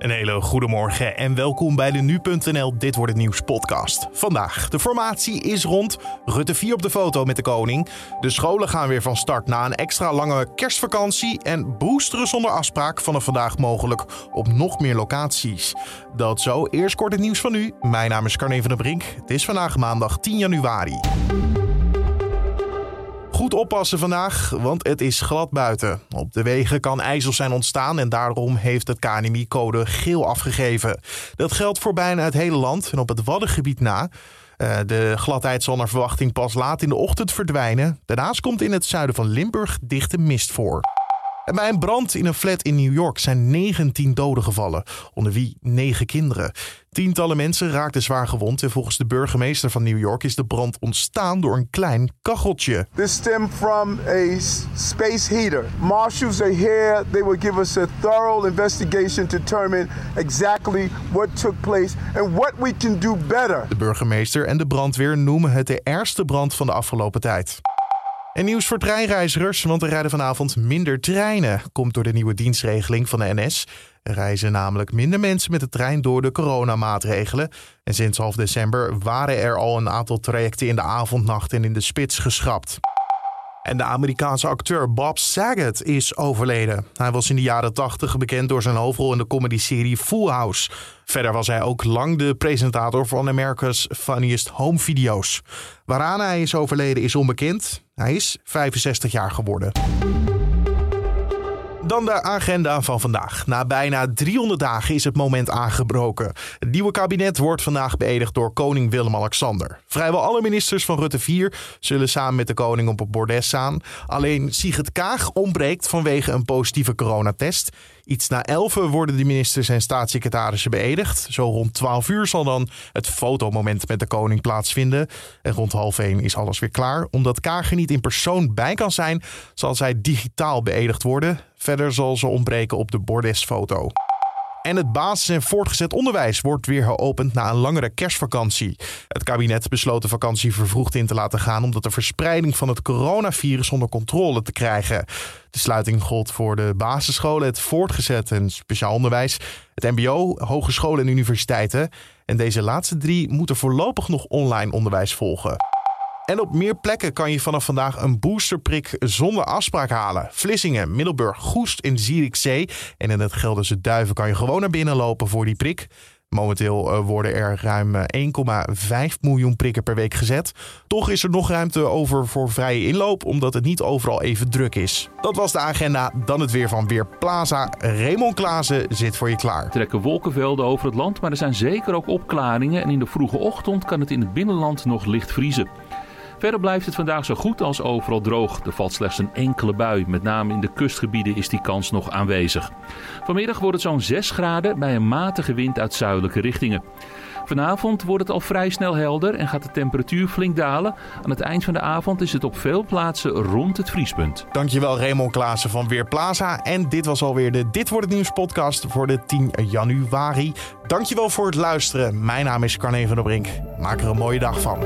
Een hele goede morgen en welkom bij de Nu.nl Dit Wordt Het Nieuws podcast. Vandaag, de formatie is rond. Rutte 4 op de foto met de koning. De scholen gaan weer van start na een extra lange kerstvakantie. En boosteren zonder afspraak vanaf vandaag mogelijk op nog meer locaties. Dat zo, eerst kort het nieuws van nu. Mijn naam is Carne van der Brink. Het is vandaag maandag 10 januari. Goed oppassen vandaag, want het is glad buiten. Op de wegen kan ijzel zijn ontstaan en daarom heeft het KNMI code geel afgegeven. Dat geldt voor bijna het hele land en op het Waddengebied na. Uh, de gladheid zal naar verwachting pas laat in de ochtend verdwijnen. Daarnaast komt in het zuiden van Limburg dichte mist voor. En bij een brand in een flat in New York zijn 19 doden gevallen, onder wie 9 kinderen. Tientallen mensen raakten zwaar gewond en volgens de burgemeester van New York is de brand ontstaan door een klein kacheltje. This stemmed from a space heater. Marshals are here. They will give us a thorough investigation to determine exactly what took place and what we can do better. De burgemeester en de brandweer noemen het de ergste brand van de afgelopen tijd. En nieuws voor treinreizigers, want er rijden vanavond minder treinen. Komt door de nieuwe dienstregeling van de NS. Er reizen namelijk minder mensen met de trein door de coronamaatregelen. En sinds half december waren er al een aantal trajecten in de avondnacht en in de spits geschrapt. En de Amerikaanse acteur Bob Saget is overleden. Hij was in de jaren 80 bekend door zijn hoofdrol in de comedyserie Full House. Verder was hij ook lang de presentator van America's Funniest Home Video's. Waaraan hij is overleden is onbekend. Hij is 65 jaar geworden. Dan de agenda van vandaag. Na bijna 300 dagen is het moment aangebroken. Het nieuwe kabinet wordt vandaag beëdigd door koning Willem-Alexander. Vrijwel alle ministers van Rutte 4 zullen samen met de koning op het bordes staan. Alleen Sigrid Kaag ontbreekt vanwege een positieve coronatest. Iets na 11 worden de ministers en staatssecretarissen beëdigd. Zo rond 12 uur zal dan het fotomoment met de koning plaatsvinden. En rond half 1 is alles weer klaar. Omdat Kaag er niet in persoon bij kan zijn, zal zij digitaal beëdigd worden. Verder zal ze ontbreken op de bordesfoto. En het basis- en voortgezet onderwijs wordt weer geopend na een langere kerstvakantie. Het kabinet besloot de vakantie vervroegd in te laten gaan omdat de verspreiding van het coronavirus onder controle te krijgen. De sluiting gold voor de basisscholen, het voortgezet en speciaal onderwijs, het MBO, hogescholen en universiteiten. En deze laatste drie moeten voorlopig nog online onderwijs volgen. En op meer plekken kan je vanaf vandaag een boosterprik zonder afspraak halen. Vlissingen, Middelburg, Goest en Zierikzee. En in het Gelderse Duiven kan je gewoon naar binnen lopen voor die prik. Momenteel eh, worden er ruim 1,5 eh, miljoen prikken per week gezet. Toch is er nog ruimte over voor vrije inloop, omdat het niet overal even druk is. Dat was de agenda. Dan het weer van Weerplaza. Raymond Klaassen zit voor je klaar. Trekken wolkenvelden over het land, maar er zijn zeker ook opklaringen. En in de vroege ochtend kan het in het binnenland nog licht vriezen. Verder blijft het vandaag zo goed als overal droog. Er valt slechts een enkele bui. Met name in de kustgebieden is die kans nog aanwezig. Vanmiddag wordt het zo'n 6 graden bij een matige wind uit zuidelijke richtingen. Vanavond wordt het al vrij snel helder en gaat de temperatuur flink dalen. Aan het eind van de avond is het op veel plaatsen rond het vriespunt. Dankjewel Raymond Klaassen van Weerplaza. En dit was alweer de Dit Wordt Het Nieuws podcast voor de 10 januari. Dankjewel voor het luisteren. Mijn naam is Carne van der Brink. Maak er een mooie dag van.